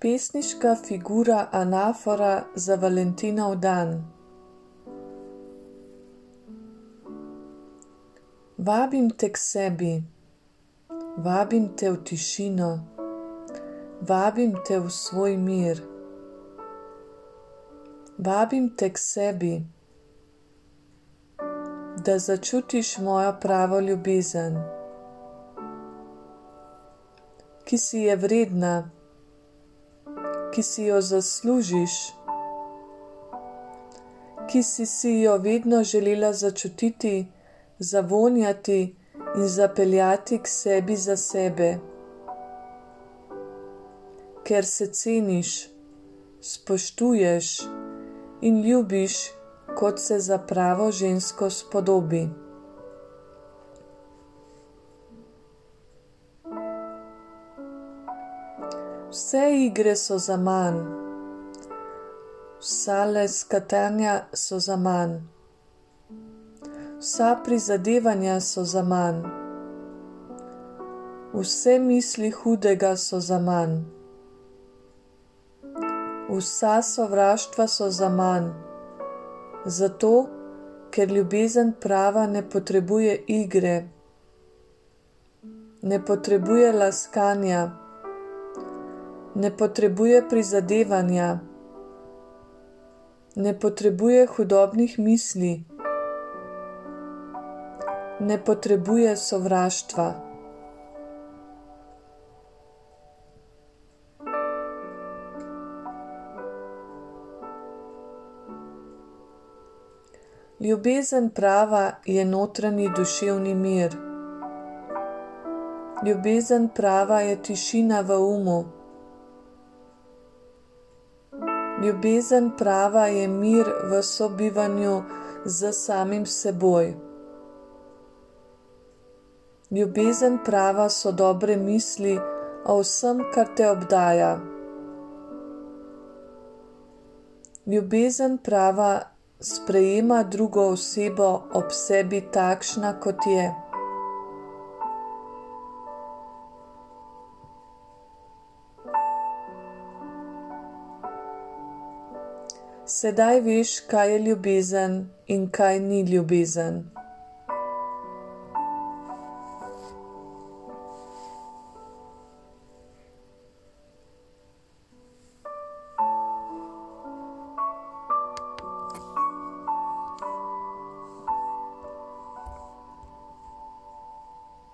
Pesniška figura anafora za Valentinov dan. Vabim te k sebi, vabim te v tišino, vabim te v svoj mir. Vabim te k sebi, da začutiš mojo pravo ljubezen, ki si je vredna ki si jo zaslužiš, ki si si jo vedno želela začutiti, zavonjati in zapeljati k sebi za sebe, ker se ceniš, spoštuješ in ljubiš, kot se za pravo žensko spodobi. Vse igre so za manj, vsa leskatanja so za manj, vsa prizadevanja so za manj, vse misli hudega so za manj, vsa sovraštva so za manj, zato ker ljubezen prava ne potrebuje igre, ne potrebuje laskanja ne potrebuje prizadevanja, ne potrebuje hudobnih misli, ne potrebuje sovraštva. Ljubezen prava je notranji duševni mir. Ljubezen prava je tišina v umu. Ljubezen prava je mir v sobivanju z samim seboj. Ljubezen prava so dobre misli o vsem, kar te obdaja. Ljubezen prava sprejema drugo osebo ob sebi takšna, kot je. Sedaj veš, kaj je ljubezen in kaj ni ljubezen.